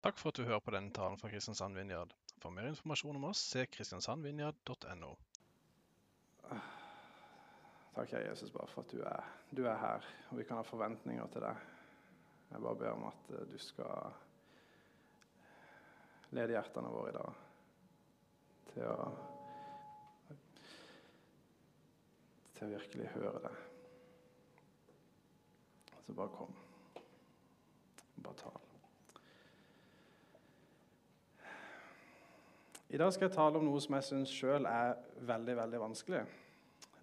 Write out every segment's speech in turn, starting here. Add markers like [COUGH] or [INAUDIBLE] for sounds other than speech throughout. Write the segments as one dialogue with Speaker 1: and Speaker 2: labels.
Speaker 1: Takk for at du hører på denne talen fra Kristiansand Vinjard. For mer informasjon om oss, se kristiansandvinjard.no.
Speaker 2: Takk, jeg, Jesus, bare for at du er, du er her, og vi kan ha forventninger til deg. Jeg bare ber om at eh, du skal lede hjertene våre i dag til å til å virkelig høre det. Så bare kom. Bare tal. I dag skal jeg tale om noe som jeg syns sjøl er veldig, veldig vanskelig.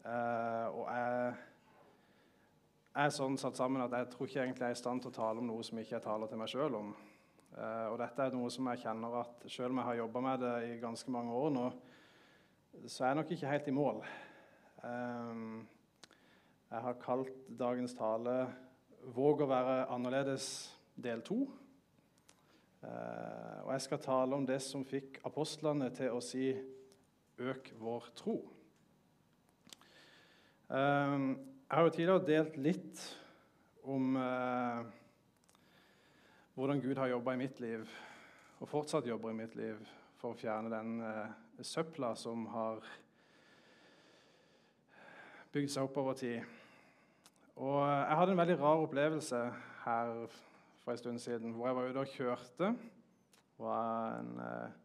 Speaker 2: Eh, og jeg er sånn satt sammen at jeg tror ikke egentlig jeg er i stand til å tale om noe som ikke jeg taler til meg sjøl om. Eh, og dette er noe som jeg kjenner at selv om jeg har jobba med det i ganske mange år nå, så er jeg nok ikke helt i mål. Um, jeg har kalt dagens tale 'Våg å være annerledes' del to. Uh, og jeg skal tale om det som fikk apostlene til å si 'øk vår tro'. Um, jeg har jo tidligere delt litt om uh, hvordan Gud har jobba i mitt liv, og fortsatt jobber i mitt liv, for å fjerne den søpla som har bygd seg opp over tid. Og jeg hadde en veldig rar opplevelse her for en stund siden, hvor jeg var ute og kjørte. Det var en eh,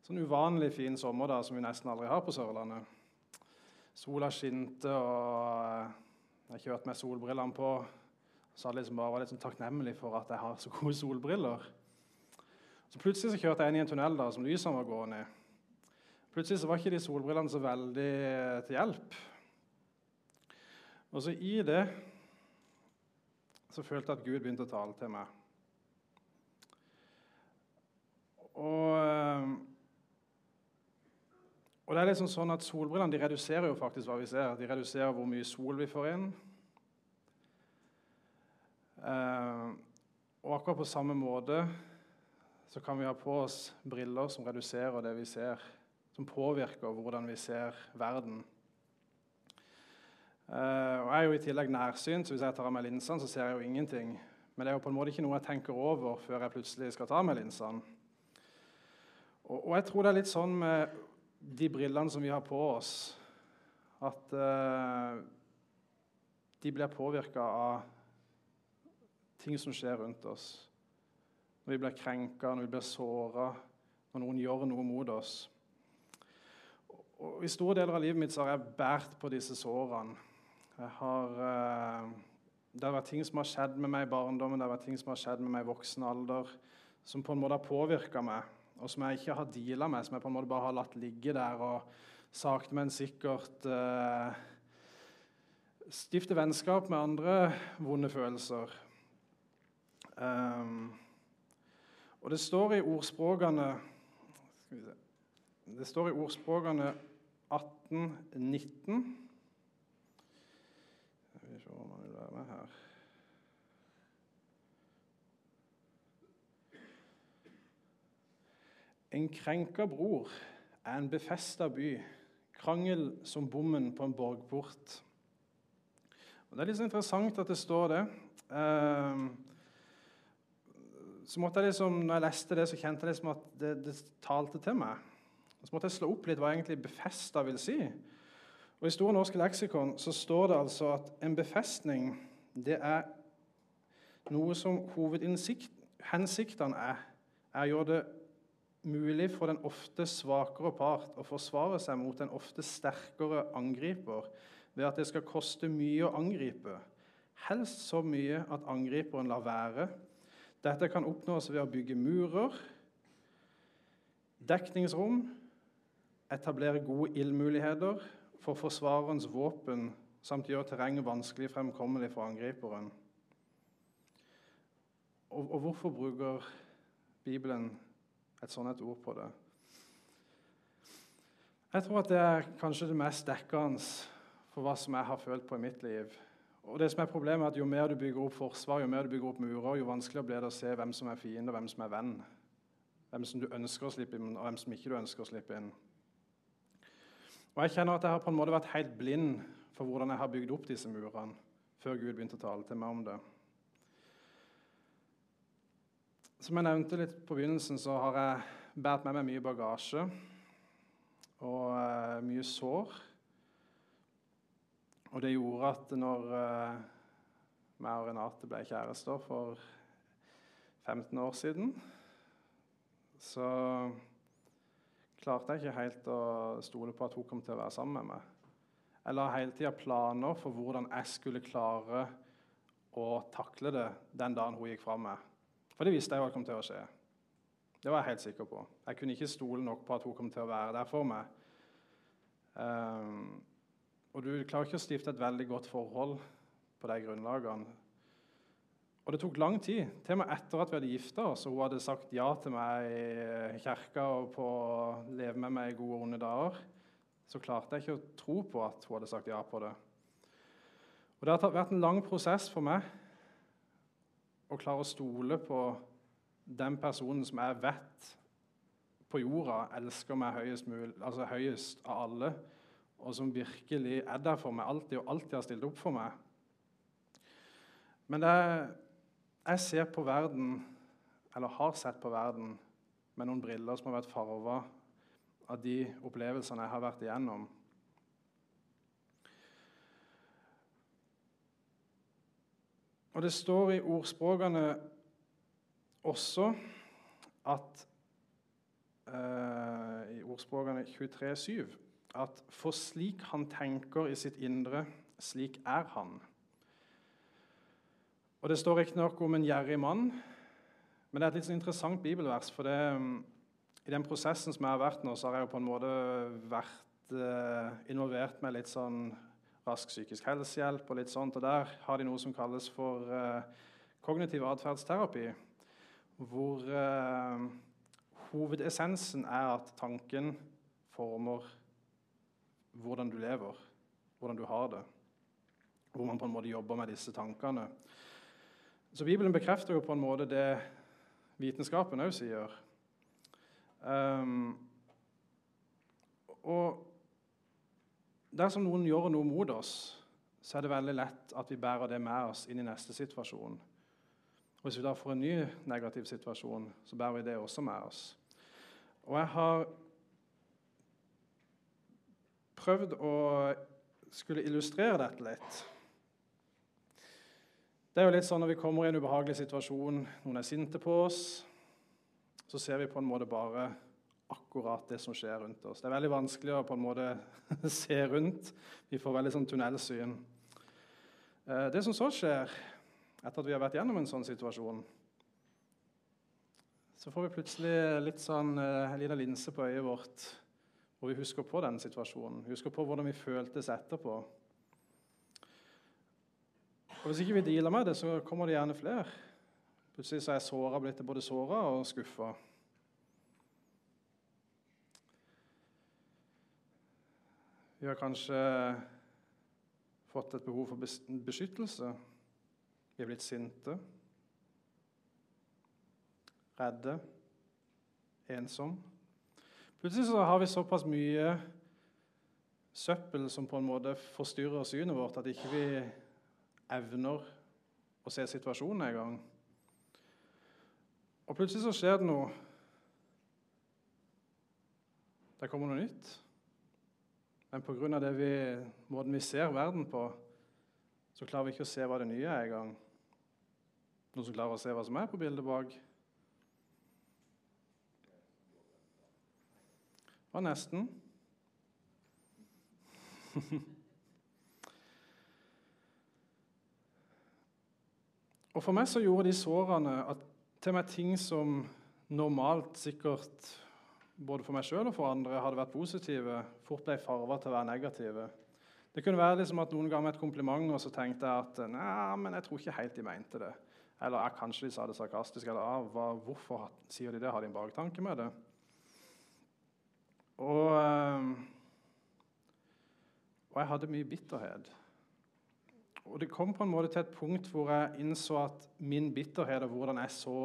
Speaker 2: sånn uvanlig fin sommer da, som vi nesten aldri har på Sørlandet. Sola skinte, og jeg kjørte med solbrillene på. Så jeg liksom bare var litt sånn takknemlig for at jeg har så gode solbriller. Så Plutselig så kjørte jeg inn i en tunnel da, som lysene var gående i. Plutselig så var ikke de solbrillene så veldig til hjelp. Og så i det så følte jeg at Gud begynte å tale til meg. Og, eh, og det er liksom sånn at Solbrillene de reduserer jo faktisk hva vi ser. De reduserer hvor mye sol vi får inn. Eh, og akkurat på samme måte så kan vi ha på oss briller som reduserer det vi ser, som påvirker hvordan vi ser verden. Uh, og Jeg er jo i tillegg nærsynt, så hvis jeg tar av meg linsene, så ser jeg jo ingenting. Men det er jo på en måte ikke noe jeg tenker over før jeg plutselig skal ta av meg linsene. Og, og, jeg tror det er litt sånn med de brillene som vi har på oss, at uh, de blir påvirka av ting som skjer rundt oss. Når vi blir krenka, når vi blir såra, når noen gjør noe mot oss. Og I store deler av livet mitt har jeg båret på disse sårene. Har, eh, det har vært ting som har skjedd med meg i barndommen, det har vært ting som har skjedd med meg i voksen alder, som på en måte har påvirka meg, og som jeg ikke har deala med, som jeg på en måte bare har latt ligge der og sakte, men sikkert eh, stifte vennskap med andre vonde følelser. Um, og det står i ordspråkene Det står i ordspråkene 1819 vi se om han vil være med her. En krenka bror er en befesta by, krangel som bommen på en borgport. Og det er litt så interessant at det står det. Ehm, så måtte jeg liksom, når jeg leste det, så kjente jeg liksom at det, det talte til meg. Så måtte jeg slå opp litt hva egentlig 'befesta' vil si. Og I Store norske leksikon så står det altså at en befestning det er noe som hovedhensiktene er, er å gjøre det mulig for den ofte svakere part å forsvare seg mot den ofte sterkere angriper ved at det skal koste mye å angripe, helst så mye at angriperen lar være. Dette kan oppnås ved å bygge murer, dekningsrom, etablere gode ildmuligheter for forsvarerens våpen samt gjøre terrenget vanskelig fremkommelig for angriperen. Og, og hvorfor bruker Bibelen et sånt et ord på det? Jeg tror at det er kanskje det mest dekkende for hva som jeg har følt på i mitt liv. Og det som er problemet er at Jo mer du bygger opp forsvar, jo mer du bygger opp murer, jo vanskeligere blir det å se hvem som er fiende, og hvem som er venn. Hvem som du ønsker å slippe inn, og hvem som ikke du ønsker å slippe inn. Og Jeg kjenner at jeg har på en måte vært helt blind for hvordan jeg har bygd opp disse murene, før Gud begynte å tale til meg om det. Som jeg nevnte litt på begynnelsen, så har jeg båret med meg mye bagasje og uh, mye sår. Og det gjorde at når uh, meg og Renate ble kjærester for 15 år siden, så klarte jeg ikke helt å stole på at hun kom til å være sammen med meg. Jeg la hele tida planer for hvordan jeg skulle klare å takle det den dagen hun gikk fra meg. For det visste jeg hva kom til å skje. Det var jeg helt sikker på. Jeg kunne ikke stole nok på at hun kom til å være der for meg. Um, og du klarer ikke å stifte et veldig godt forhold på de grunnlagene. Og det tok lang tid, til og med etter at vi hadde gifta oss og hun hadde sagt ja til meg i kirka og på å leve med meg i gode og onde dager, så klarte jeg ikke å tro på at hun hadde sagt ja på det. Og Det har vært en lang prosess for meg å klare å stole på den personen som jeg vet på jorda elsker meg høyest, mulig, altså høyest av alle, og som virkelig er der for meg alltid og alltid har stilt opp for meg. Men det, jeg ser på verden, eller har sett på verden, med noen briller som har vært farga av de opplevelsene jeg har vært igjennom. Og det står i ordspråkene også at uh, I ordspråkene 23,7 at for slik han tenker i sitt indre, slik er han. Og Det står riktignok om en gjerrig mann, men det er et litt sånn interessant bibelvers. for det, um, I den prosessen som jeg har vært nå, så har jeg jo på en måte vært uh, involvert med litt sånn rask psykisk helsehjelp og litt sånt. Og der har de noe som kalles for uh, kognitiv atferdsterapi. Hvor uh, hovedessensen er at tanken former hvordan du lever, hvordan du har det. Hvor man på en måte jobber med disse tankene. Så Bibelen bekrefter jo på en måte det vitenskapen òg sier. Um, og Dersom noen gjør noe mot oss, så er det veldig lett at vi bærer det med oss inn i neste situasjon. Og Hvis vi da får en ny negativ situasjon, så bærer vi det også med oss. Og jeg har prøvd å skulle illustrere dette litt. Det er jo litt sånn Når vi kommer i en ubehagelig situasjon, noen er sinte på oss, så ser vi på en måte bare akkurat det som skjer rundt oss. Det er veldig vanskelig å på en måte [LAUGHS] se rundt. Vi får veldig sånn tunnelsyn. Eh, det som så skjer etter at vi har vært gjennom en sånn situasjon, så får vi plutselig litt sånn, eh, en linse på øyet vårt hvor vi husker på den situasjonen. Husker på hvordan vi føltes etterpå. Og Hvis ikke vi dealer med det, så kommer det gjerne flere. Plutselig så er såra blitt både såra og skuffa. Vi har kanskje fått et behov for beskyttelse. Vi er blitt sinte, redde, ensom. Plutselig så har vi såpass mye søppel som på en måte forstyrrer synet vårt, at ikke vi evner å se situasjonen engang. Og plutselig så skjer det noe. Det kommer noe nytt. Men pga. Måten vi ser verden på, så klarer vi ikke å se hva det nye er engang. Noen som klarer å se hva som er på bildet bak? Var nesten. [LAUGHS] og For meg så gjorde de sårene at til meg ting som normalt sikkert både for meg sjøl og for andre hadde vært positive, fort ble farva til å være negative. Det kunne være liksom at noen ga meg et kompliment, og så tenkte jeg at nei, men jeg tror ikke helt de mente det. Eller jeg, kanskje de sa det sarkastisk. Eller ah, hva, hvorfor sier de det? Har de en baktanke med det? Og, ehm, og jeg hadde mye bitterhet. Og det kom på en måte til et punkt hvor jeg innså at min bitterhet og hvordan jeg så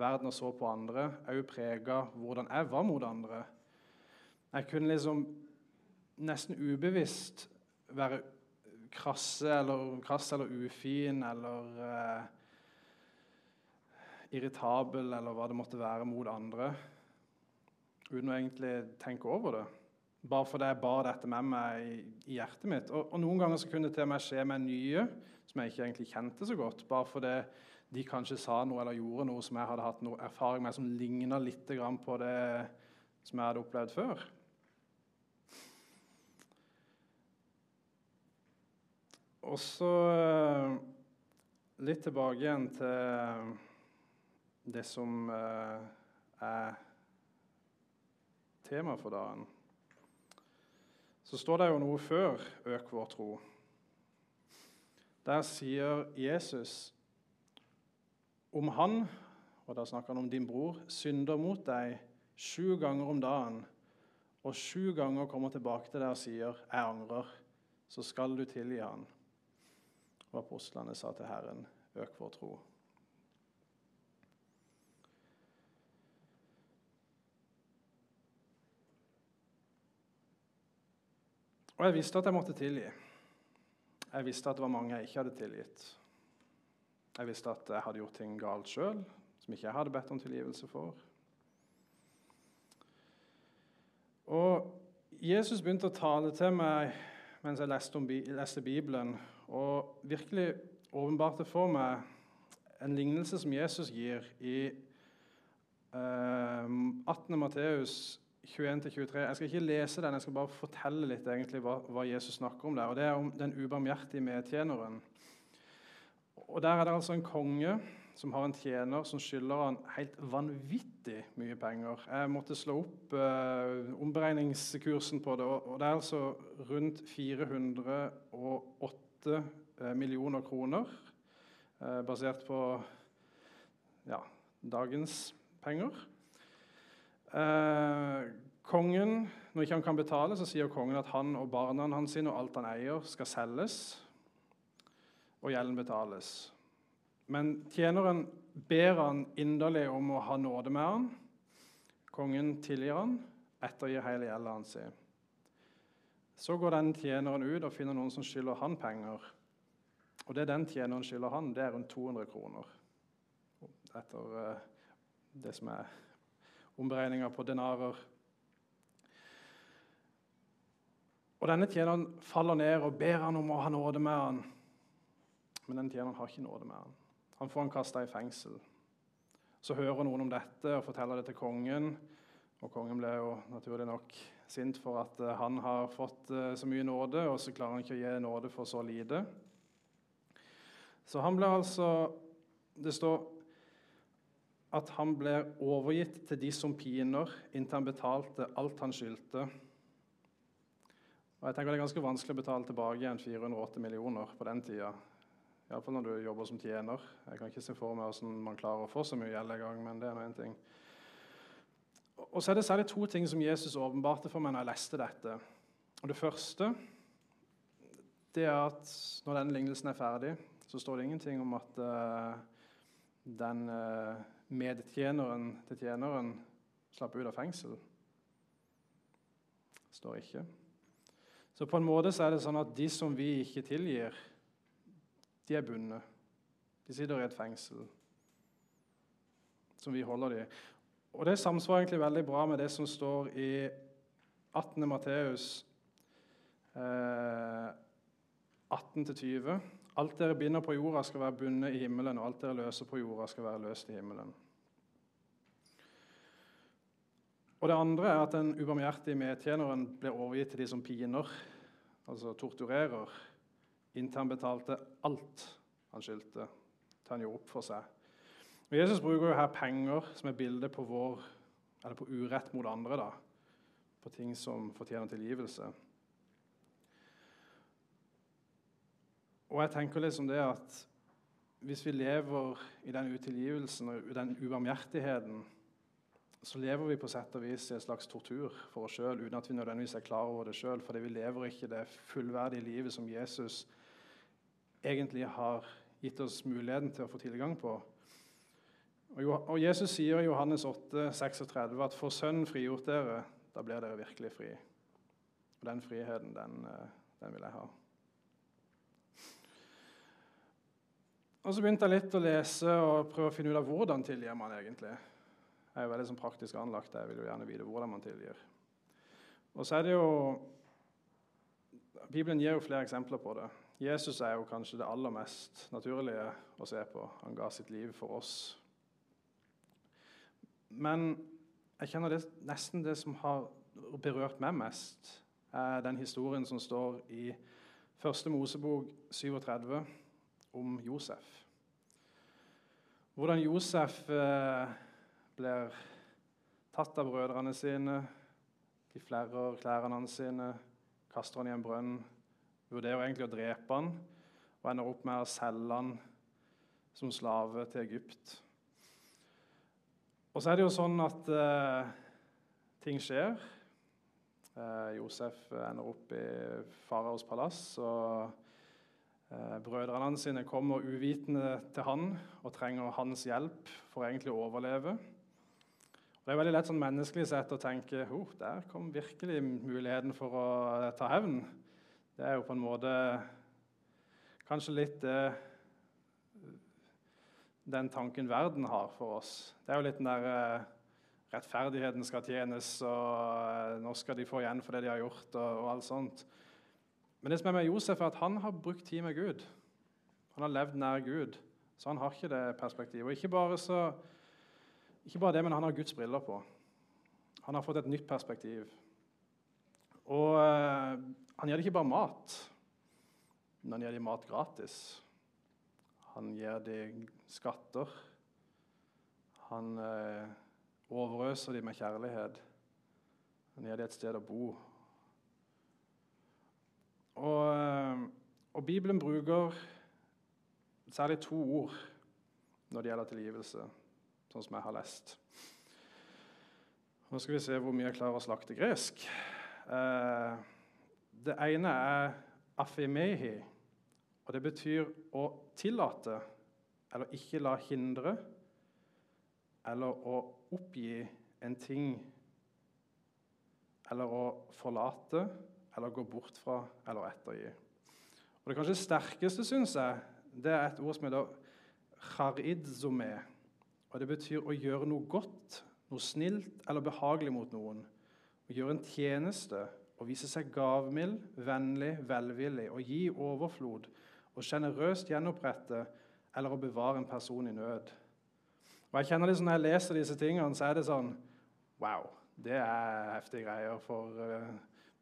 Speaker 2: verden og så på andre, òg prega hvordan jeg var mot andre. Jeg kunne liksom nesten ubevisst være krasse eller, krass eller ufin eller eh, irritabel eller hva det måtte være mot andre, uten å egentlig tenke over det. Bare fordi jeg bar dette med meg i, hjertet mitt. Og, og, Noen ganger så kunne det til og med skje med nye som jeg ikke egentlig kjente så godt. Bare fordi de kanskje sa noe eller gjorde noe som jeg hadde hatt noe erfaring med som ligna litt på det som jeg hadde opplevd før. Og så eh, litt tilbake igjen til det som eh, er tema for dagen. Så står det jo noe før 'øk vår tro'. Der sier Jesus om han, og da snakker han om din bror, synder mot deg sju ganger om dagen, og sju ganger kommer tilbake til deg og sier 'jeg angrer', så skal du tilgi han. Og apostlene sa til Herren, 'Øk vår tro'. Og jeg visste at jeg måtte tilgi. Jeg visste at det var mange jeg ikke hadde tilgitt. Jeg visste at jeg hadde gjort ting galt sjøl som ikke jeg hadde bedt om tilgivelse for. Og Jesus begynte å tale til meg mens jeg leste, om, leste Bibelen, og virkelig åpenbarte for meg en lignelse som Jesus gir i eh, 18. Matteus 21-23. Jeg skal ikke lese den, jeg skal bare fortelle litt egentlig hva, hva Jesus snakker om der. og Det er om den ubarmhjertige medtjeneren. Og Der er det altså en konge som har en tjener som skylder han helt vanvittig mye penger. Jeg måtte slå opp eh, omberegningskursen på det, og, det er altså rundt 408 eh, millioner kroner. Eh, basert på ja, dagens penger. Eh, kongen, Når ikke han kan betale, så sier kongen at han og barna hans og alt han eier, skal selges, og gjelden betales. Men tjeneren ber han inderlig om å ha nåde med han. Kongen tilgir han, ettergir hele gjelda hans. Så går den tjeneren ut og finner noen som skylder han penger. Og det den tjeneren skylder han, det er rundt 200 kroner. Etter uh, det som er omberegninger på denarer. Og Denne tjeneren faller ned og ber han om å ha nåde med han. Men denne tjeneren har ikke nåde med han. Han får han kasta i fengsel. Så hører noen om dette og forteller det til kongen. Og Kongen ble jo naturlig nok sint for at eh, han har fått eh, så mye nåde, og så klarer han ikke å gi nåde for så lite. Så han ble altså Det står at han ble overgitt til de som piner, inntil han betalte alt han skyldte. Og jeg tenker Det er ganske vanskelig å betale tilbake igjen 408 millioner på den tida. Iallfall når du jobber som tjener. Jeg kan ikke se for meg hvordan man klarer å få så mye gjeld en gang. men det er noe en ting. Og så er det særlig to ting som Jesus åpenbarte for meg når jeg leste dette. Og Det første det er at når denne lignelsen er ferdig, så står det ingenting om at uh, den uh, medtjeneren til tjeneren slapp ut av fengsel? Det Står ikke. Så på en måte så er det sånn at de som vi ikke tilgir, de er bundet. De sitter i et fengsel som vi holder dem. Og Det samsvarer egentlig veldig bra med det som står i 18. Matteus eh, 18-20. Alt dere binder på jorda, skal være bundet i himmelen, og alt dere løser på jorda, skal være løst i himmelen. Og Det andre er at den ubarmhjertige medtjeneren blir overgitt til de som piner, altså torturerer, inntil han betalte alt han skyldte, til han gjorde opp for seg. Og Jesus bruker jo her penger som er bilde på, vår, på urett mot andre. da, På ting som fortjener tilgivelse. Og jeg tenker liksom det at hvis vi lever i den utilgivelsen og den ubarmhjertigheten, så lever vi på sett og vis i en slags tortur for oss sjøl uten at vi nødvendigvis er klar over det sjøl, fordi vi lever ikke det fullverdige livet som Jesus egentlig har gitt oss muligheten til å få tilgang på. Og Jesus sier i Johannes 8, 36 at 'for Sønnen frigjort dere, da blir dere virkelig fri'. Og Den friheten, den, eh, den vil jeg ha. Og så begynte jeg litt å lese og prøve å finne ut av hvordan tilgir man egentlig. Jeg er jo veldig sånn praktisk anlagt. Jeg vil jo gjerne vite hvordan man tilgir. Og så er det jo Bibelen gir jo flere eksempler på det. Jesus er jo kanskje det aller mest naturlige å se på. Han ga sitt liv for oss. Men jeg kjenner det, nesten det som har berørt meg mest, er den historien som står i Første Mosebok 37 om Josef. Hvordan Josef eh, blir tatt av brødrene sine, de flerrer klærne hans sine, kaster han i en brønn, vurderer egentlig å drepe han, og ender opp med å selge han som slave til Egypt. Og så er det jo sånn at eh, ting skjer. Eh, Josef ender opp i faraos palass. og eh, Brødrene sine kommer uvitende til han og trenger hans hjelp for egentlig å overleve. Og det er veldig lett sånn menneskelig sett å tenke oh, der kom virkelig muligheten for å ta hevn. Det er jo på en måte kanskje litt eh, den tanken verden har for oss. Det er jo litt den der eh, rettferdigheten skal tjenes, og eh, nå skal de få igjen for det de har gjort. og, og alt sånt. Men det som er med Josef, er at han har brukt tid med Gud. Han har levd nær Gud, så han har ikke det perspektivet. Og ikke bare, så, ikke bare det, men han har Guds briller på. Han har fått et nytt perspektiv. Og eh, han gir dem ikke bare mat, men han gir dem mat gratis. Han gir dem skatter. Han eh, overøser dem med kjærlighet. Han gir dem et sted å bo. Og, eh, og, Bibelen bruker særlig to ord når det gjelder tilgivelse, sånn som jeg har lest. Nå skal vi se hvor mye jeg klarer å slakte gresk. Eh, det ene er afimehi, og det betyr å tillate eller ikke la hindre eller å oppgi en ting eller å forlate eller gå bort fra eller ettergi. Og Det kanskje sterkeste, syns jeg, det er et ord som heter charidzome. Og Det betyr å gjøre noe godt, noe snilt eller behagelig mot noen. Å gjøre en tjeneste, og vise seg gavmild, vennlig, velvillig, og gi overflod, og sjenerøst gjenopprette eller å bevare en person i nød. Og jeg kjenner det sånn, Når jeg leser disse tingene, så er det sånn Wow, det er heftige greier. For uh,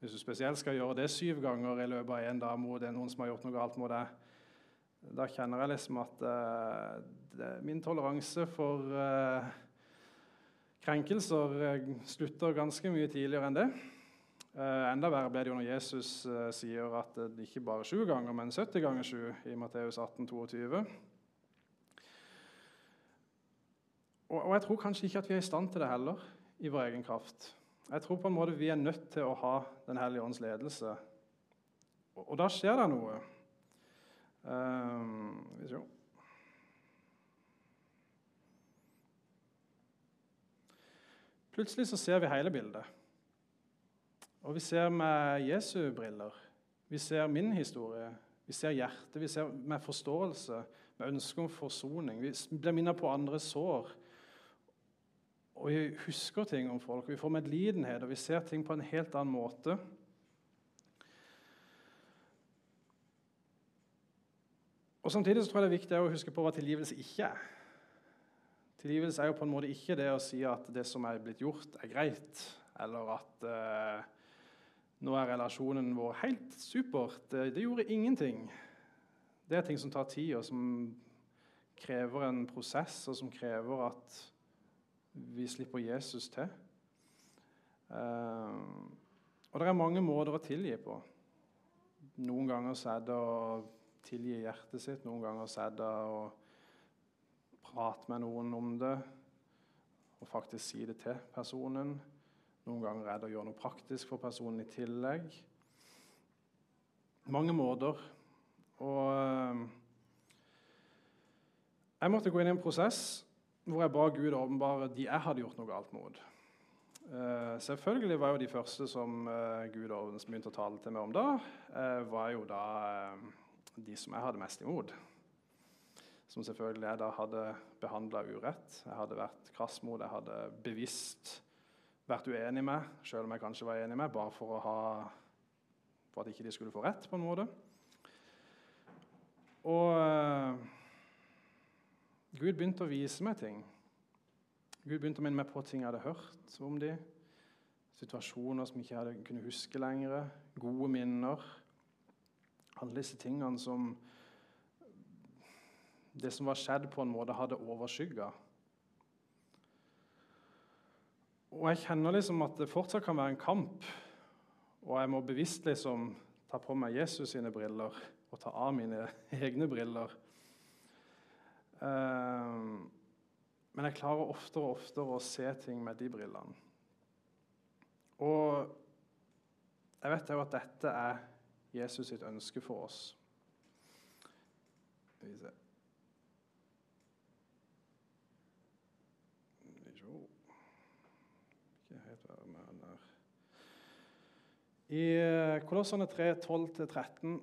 Speaker 2: hvis du spesielt skal gjøre det syv ganger i løpet av en dag mot noen som har gjort noe galt mot deg, da kjenner jeg liksom at uh, det, min toleranse for uh, krenkelser slutter ganske mye tidligere enn det. enda verre ble det jo når Jesus sier at det ikke bare sju ganger, men 70 ganger sju i Matteus 18, 22. Og, og jeg tror kanskje ikke at vi er i stand til det heller i vår egen kraft. Jeg tror på en måte vi er nødt til å ha Den hellige ånds ledelse. Og, og da skjer det noe. Um, vi ser. Plutselig så ser vi hele bildet. Og vi ser med Jesu briller. Vi ser min historie. Vi ser hjertet, vi ser med forståelse, med ønske om forsoning. Vi blir minnet på andres sår. Og vi husker ting om folk, vi får medlidenhet, og vi ser ting på en helt annen måte. Og Samtidig så tror jeg det er viktig å huske på hva tilgivelse ikke er. Tilgivelse er jo på en måte ikke det å si at det som er blitt gjort, er greit, eller at eh, nå er relasjonen vår helt supert. Det, det gjorde ingenting. Det er ting som tar tid, og som krever en prosess, og som krever at vi slipper Jesus til. Eh, og det er mange måter å tilgi på. Noen ganger så er det å tilgi hjertet sitt, noen ganger så er det å prate med noen om det og faktisk si det til personen. Noen ganger er det å gjøre noe praktisk for personen i tillegg. Mange måter. Og uh, jeg måtte gå inn i en prosess hvor jeg ba Gud åpenbare de jeg hadde gjort noe galt mot. Uh, selvfølgelig var jo de første som uh, Gud begynte å tale til meg om da, uh, var jo da de som jeg hadde mest imot. Som selvfølgelig jeg da hadde behandla urett. Jeg hadde vært krass mot, jeg hadde bevisst vært uenig med, selv om jeg kanskje var enig med, bare for, ha, for at ikke de skulle få rett. på en måte. Og uh, Gud begynte å vise meg ting. Gud begynte å minne meg på ting jeg hadde hørt om de. Situasjoner som jeg ikke hadde kunnet huske lenger. Gode minner. Alle disse tingene som Det som var skjedd, på en måte hadde overskygga. Og jeg kjenner liksom at det fortsatt kan være en kamp, og jeg må bevisst liksom ta på meg Jesus sine briller og ta av mine [LAUGHS] egne briller. Uh, men jeg klarer oftere og oftere å se ting med de brillene. Og jeg vet jo at dette er Jesus sitt ønske for oss. Skal vi se Ikke helt være med han der. I Kolossene 3, 12-13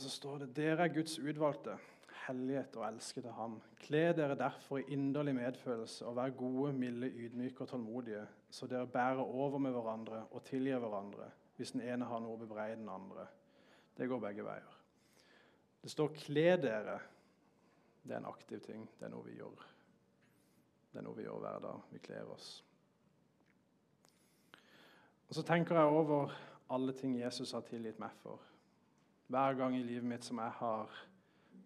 Speaker 2: så står det dere er Guds utvalgte hellighet og elskede ham. Kle dere derfor i inderlig medfølelse og vær gode, milde, ydmyke og tålmodige, så dere bærer over med hverandre og tilgir hverandre hvis den ene har noe å bebreide den andre. Det går begge veier. Det står 'kle dere'. Det er en aktiv ting. Det er noe vi gjør. Det er noe vi gjør hver dag. Vi kler oss. Og Så tenker jeg over alle ting Jesus har tilgitt meg for. Hver gang i livet mitt som jeg har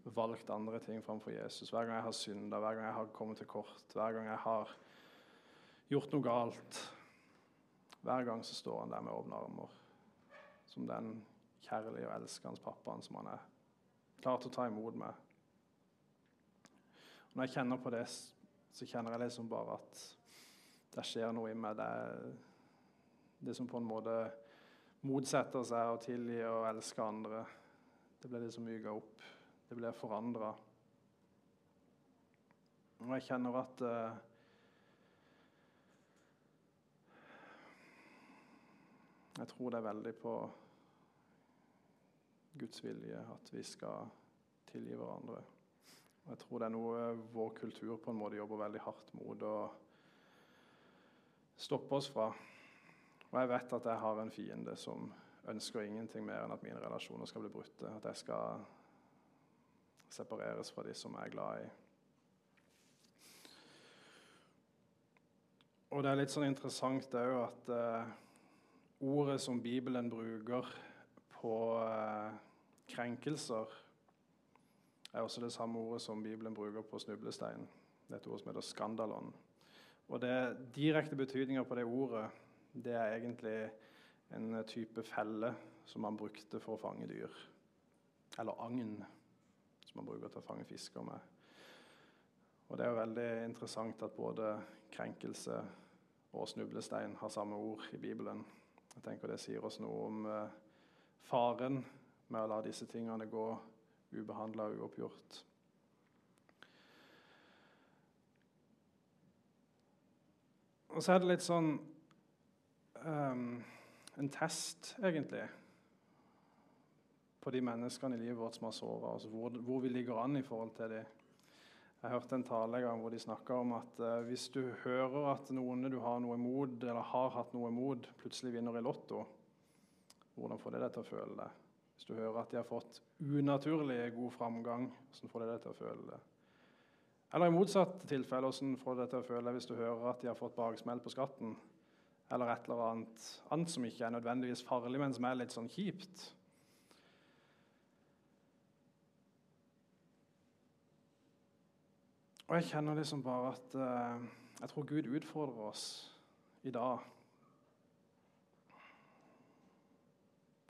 Speaker 2: valgt andre ting framfor Jesus. Hver gang jeg har synda, hver gang jeg har kommet til kort, hver gang jeg har gjort noe galt. Hver gang så står han der med åpne armer, som den kjærlige og elskende pappaen som han er. Klar til å ta imot meg. Og når jeg kjenner på det, så kjenner jeg liksom bare at det skjer noe i meg. Det er det som på en måte motsetter seg å tilgi og elske andre. Det blir liksom myka opp. Det blir forandra. Og jeg kjenner at uh, Jeg tror det er veldig på Guds vilje at vi skal tilgi hverandre. Og jeg tror det er noe vår kultur på en måte jobber veldig hardt mot å stoppe oss fra. Og jeg vet at jeg har en fiende som ønsker ingenting mer enn at mine relasjoner skal bli brutte. At jeg skal separeres fra de som jeg er glad i. Og det er litt sånn interessant òg at eh, ordet som Bibelen bruker på eh, krenkelser, er også det samme ordet som Bibelen bruker på snublestein. Det er et ord som heter skandalon. Og det direkte betydninga på det ordet, det er egentlig en type felle som man brukte for å fange dyr. Eller agn som man bruker til å fange fisker med. Og Det er jo veldig interessant at både krenkelse og snublestein har samme ord i Bibelen. Jeg tenker Det sier oss noe om eh, faren med å la disse tingene gå ubehandla og uoppgjort. Og så er det litt sånn um, en test, egentlig på de menneskene i livet vårt som har såra altså hvor, hvor, vi ligger an i forhold til dem. Jeg hørte en tale en gang hvor de snakka om at uh, hvis du hører at noen du har noe imot, eller har hatt noe imot, plutselig vinner i Lotto, hvordan får det deg til å føle det? Hvis du hører at de har fått unaturlig god framgang, hvordan får det deg til å føle det? Eller i motsatt tilfelle, hvordan får det deg til å føle det hvis du hører at de har fått baksmell på skatten? Eller et eller annet, annet som ikke er nødvendigvis farlig, men som er litt sånn kjipt? Og jeg kjenner liksom bare at uh, jeg tror Gud utfordrer oss i dag.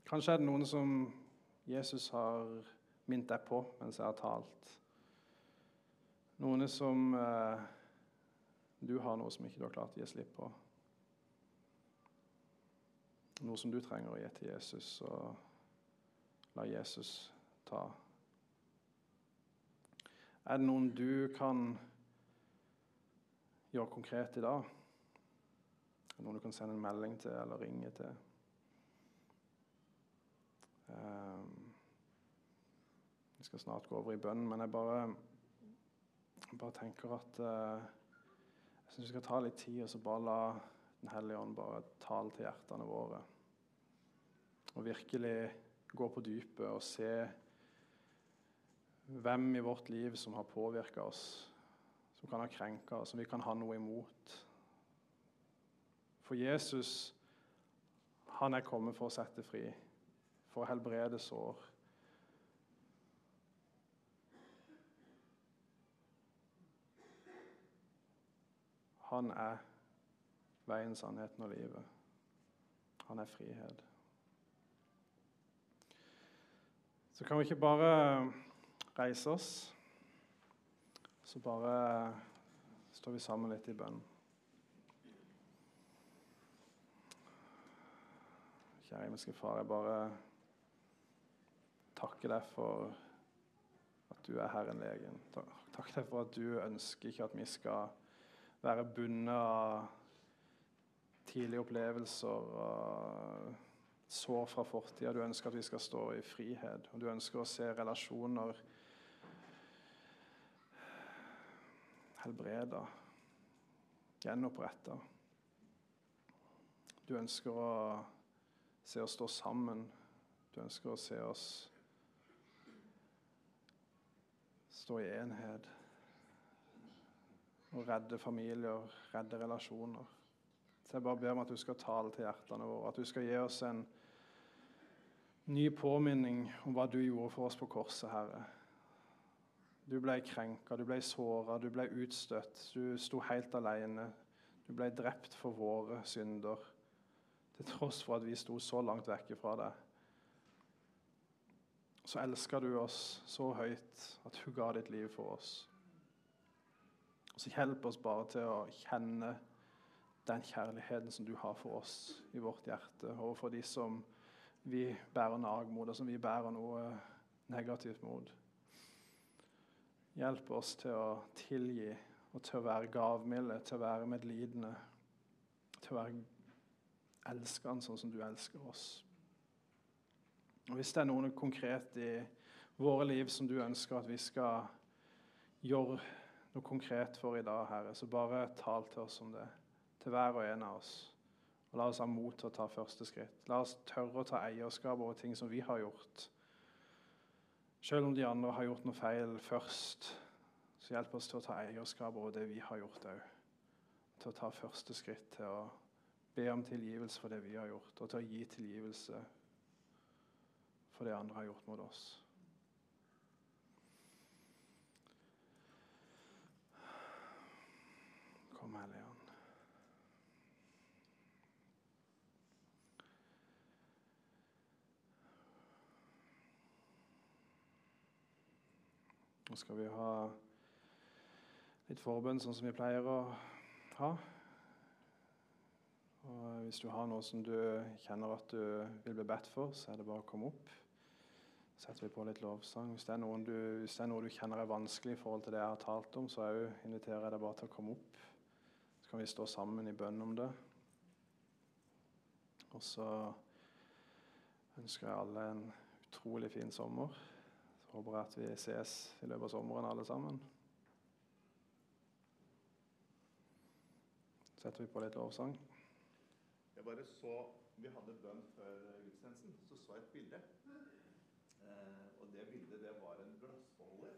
Speaker 2: Kanskje er det noen som Jesus har minnet deg på mens jeg har talt. Noen som uh, du har noe som ikke du har klart å gi slipp på. Noe som du trenger å gi til Jesus, og la Jesus ta er det noen du kan gjøre konkret i dag? Er det noen du kan sende en melding til eller ringe til? Um, vi skal snart gå over i bønn, men jeg bare bare tenker at eh, jeg synes vi skal ta litt tid og så bare la Den hellige ånd bare tale til hjertene våre. Og virkelig gå på dypet og se hvem i vårt liv som har påvirka oss, som kan ha krenka oss, som vi kan ha noe imot. For Jesus, han er kommet for å sette fri, for å helbrede sår. Han er veien, sannheten og livet. Han er frihet. Så kan vi ikke bare reise oss, så bare står vi sammen litt i bønn. Kjære himmelske Far, jeg bare takker deg for at du er Herren legen. Takk deg for at du ønsker ikke at vi skal være bundet av tidlige opplevelser og sår fra fortida. Du ønsker at vi skal stå i frihet, og du ønsker å se relasjoner helbreda, gjenoppretta. Du ønsker å se oss stå sammen. Du ønsker å se oss stå i enhet og redde familier, redde relasjoner. Så jeg bare ber om at du skal tale til hjertene våre, at du skal gi oss en ny påminning om hva du gjorde for oss på korset, Herre. Du ble krenka, du ble såra, du ble utstøtt. Du sto helt alene. Du ble drept for våre synder, til tross for at vi sto så langt vekk fra deg. Så elska du oss så høyt at du ga ditt liv for oss. Så hjelp oss bare til å kjenne den kjærligheten som du har for oss i vårt hjerte, og for de som vi bærer nag mot, og som vi bærer noe negativt mot. Hjelp oss til å tilgi og til å være gavmilde, til å være medlidende, til å være elskende sånn som du elsker oss. Og Hvis det er noe konkret i våre liv som du ønsker at vi skal gjøre noe konkret for i dag, Herre, så bare tal til oss om det til hver og en av oss. Og La oss ha mot til å ta første skritt. La oss tørre å ta eierskap over ting som vi har gjort. Selv om de andre har gjort noe feil først, så hjelp oss til å ta eierskap over det vi har gjort òg. Til å ta første skritt til å be om tilgivelse for det vi har gjort, og til å gi tilgivelse for det andre har gjort mot oss. Kom, Hellige Nå skal vi ha litt forbønn, sånn som vi pleier å ha. Og hvis du har noe som du kjenner at du vil bli bedt for, så er det bare å komme opp. Så setter vi på litt lovsang. Hvis det, du, hvis det er noe du kjenner er vanskelig i forhold til det jeg har talt om, så jeg inviterer jeg deg bare til å komme opp. Så kan vi stå sammen i bønn om det. Og så ønsker jeg alle en utrolig fin sommer. Håper at vi ses i løpet av sommeren, alle sammen. Setter vi på litt lovsang.
Speaker 3: Jeg bare så Vi hadde bønn før gudstjenesten. Så så jeg et bilde. Eh, og det bildet, det var en glassbeholder.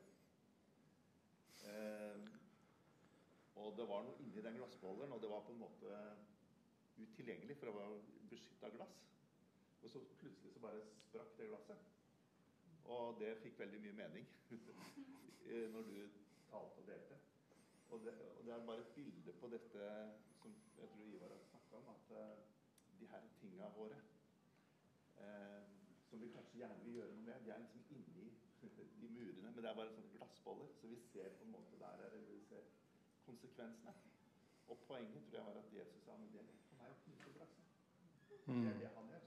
Speaker 3: Eh, og det var noe inni den glassbeholderen, og det var på en måte utilgjengelig, for det var beskytta glass. Og så plutselig så bare sprakk det glasset. Og det fikk veldig mye mening [LAUGHS] når du talte og delte. Og det, og det, er bare et bilde på dette som jeg tror Ivar har snakka om, at uh, de her tinga våre eh, som vi kanskje gjerne vil gjøre noe med, de er liksom inni [LAUGHS] de murene, men det er bare sånne glassboller. Så vi ser på en måte der er vi ser konsekvensene. Og poenget tror jeg var at Jesus sa men det er for meg å knuse glasset. Det er det han gjør.